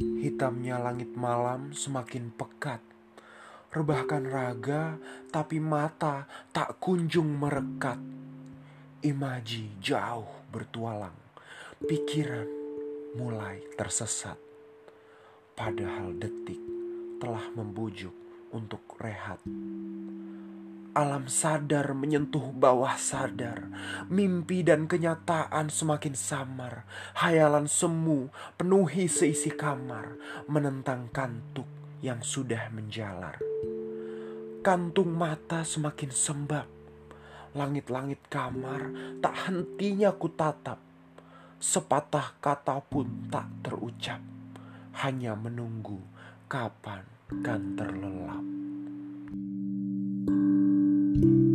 Hitamnya langit malam semakin pekat. Rebahkan raga, tapi mata tak kunjung merekat. Imaji jauh bertualang, pikiran mulai tersesat. Padahal detik telah membujuk untuk rehat. Alam sadar menyentuh bawah sadar. Mimpi dan kenyataan semakin samar. Hayalan semu penuhi seisi kamar. Menentang kantuk yang sudah menjalar. Kantung mata semakin sembab. Langit-langit kamar tak hentinya ku tatap. Sepatah kata pun tak terucap. Hanya menunggu kapan kan terlelap. Thank you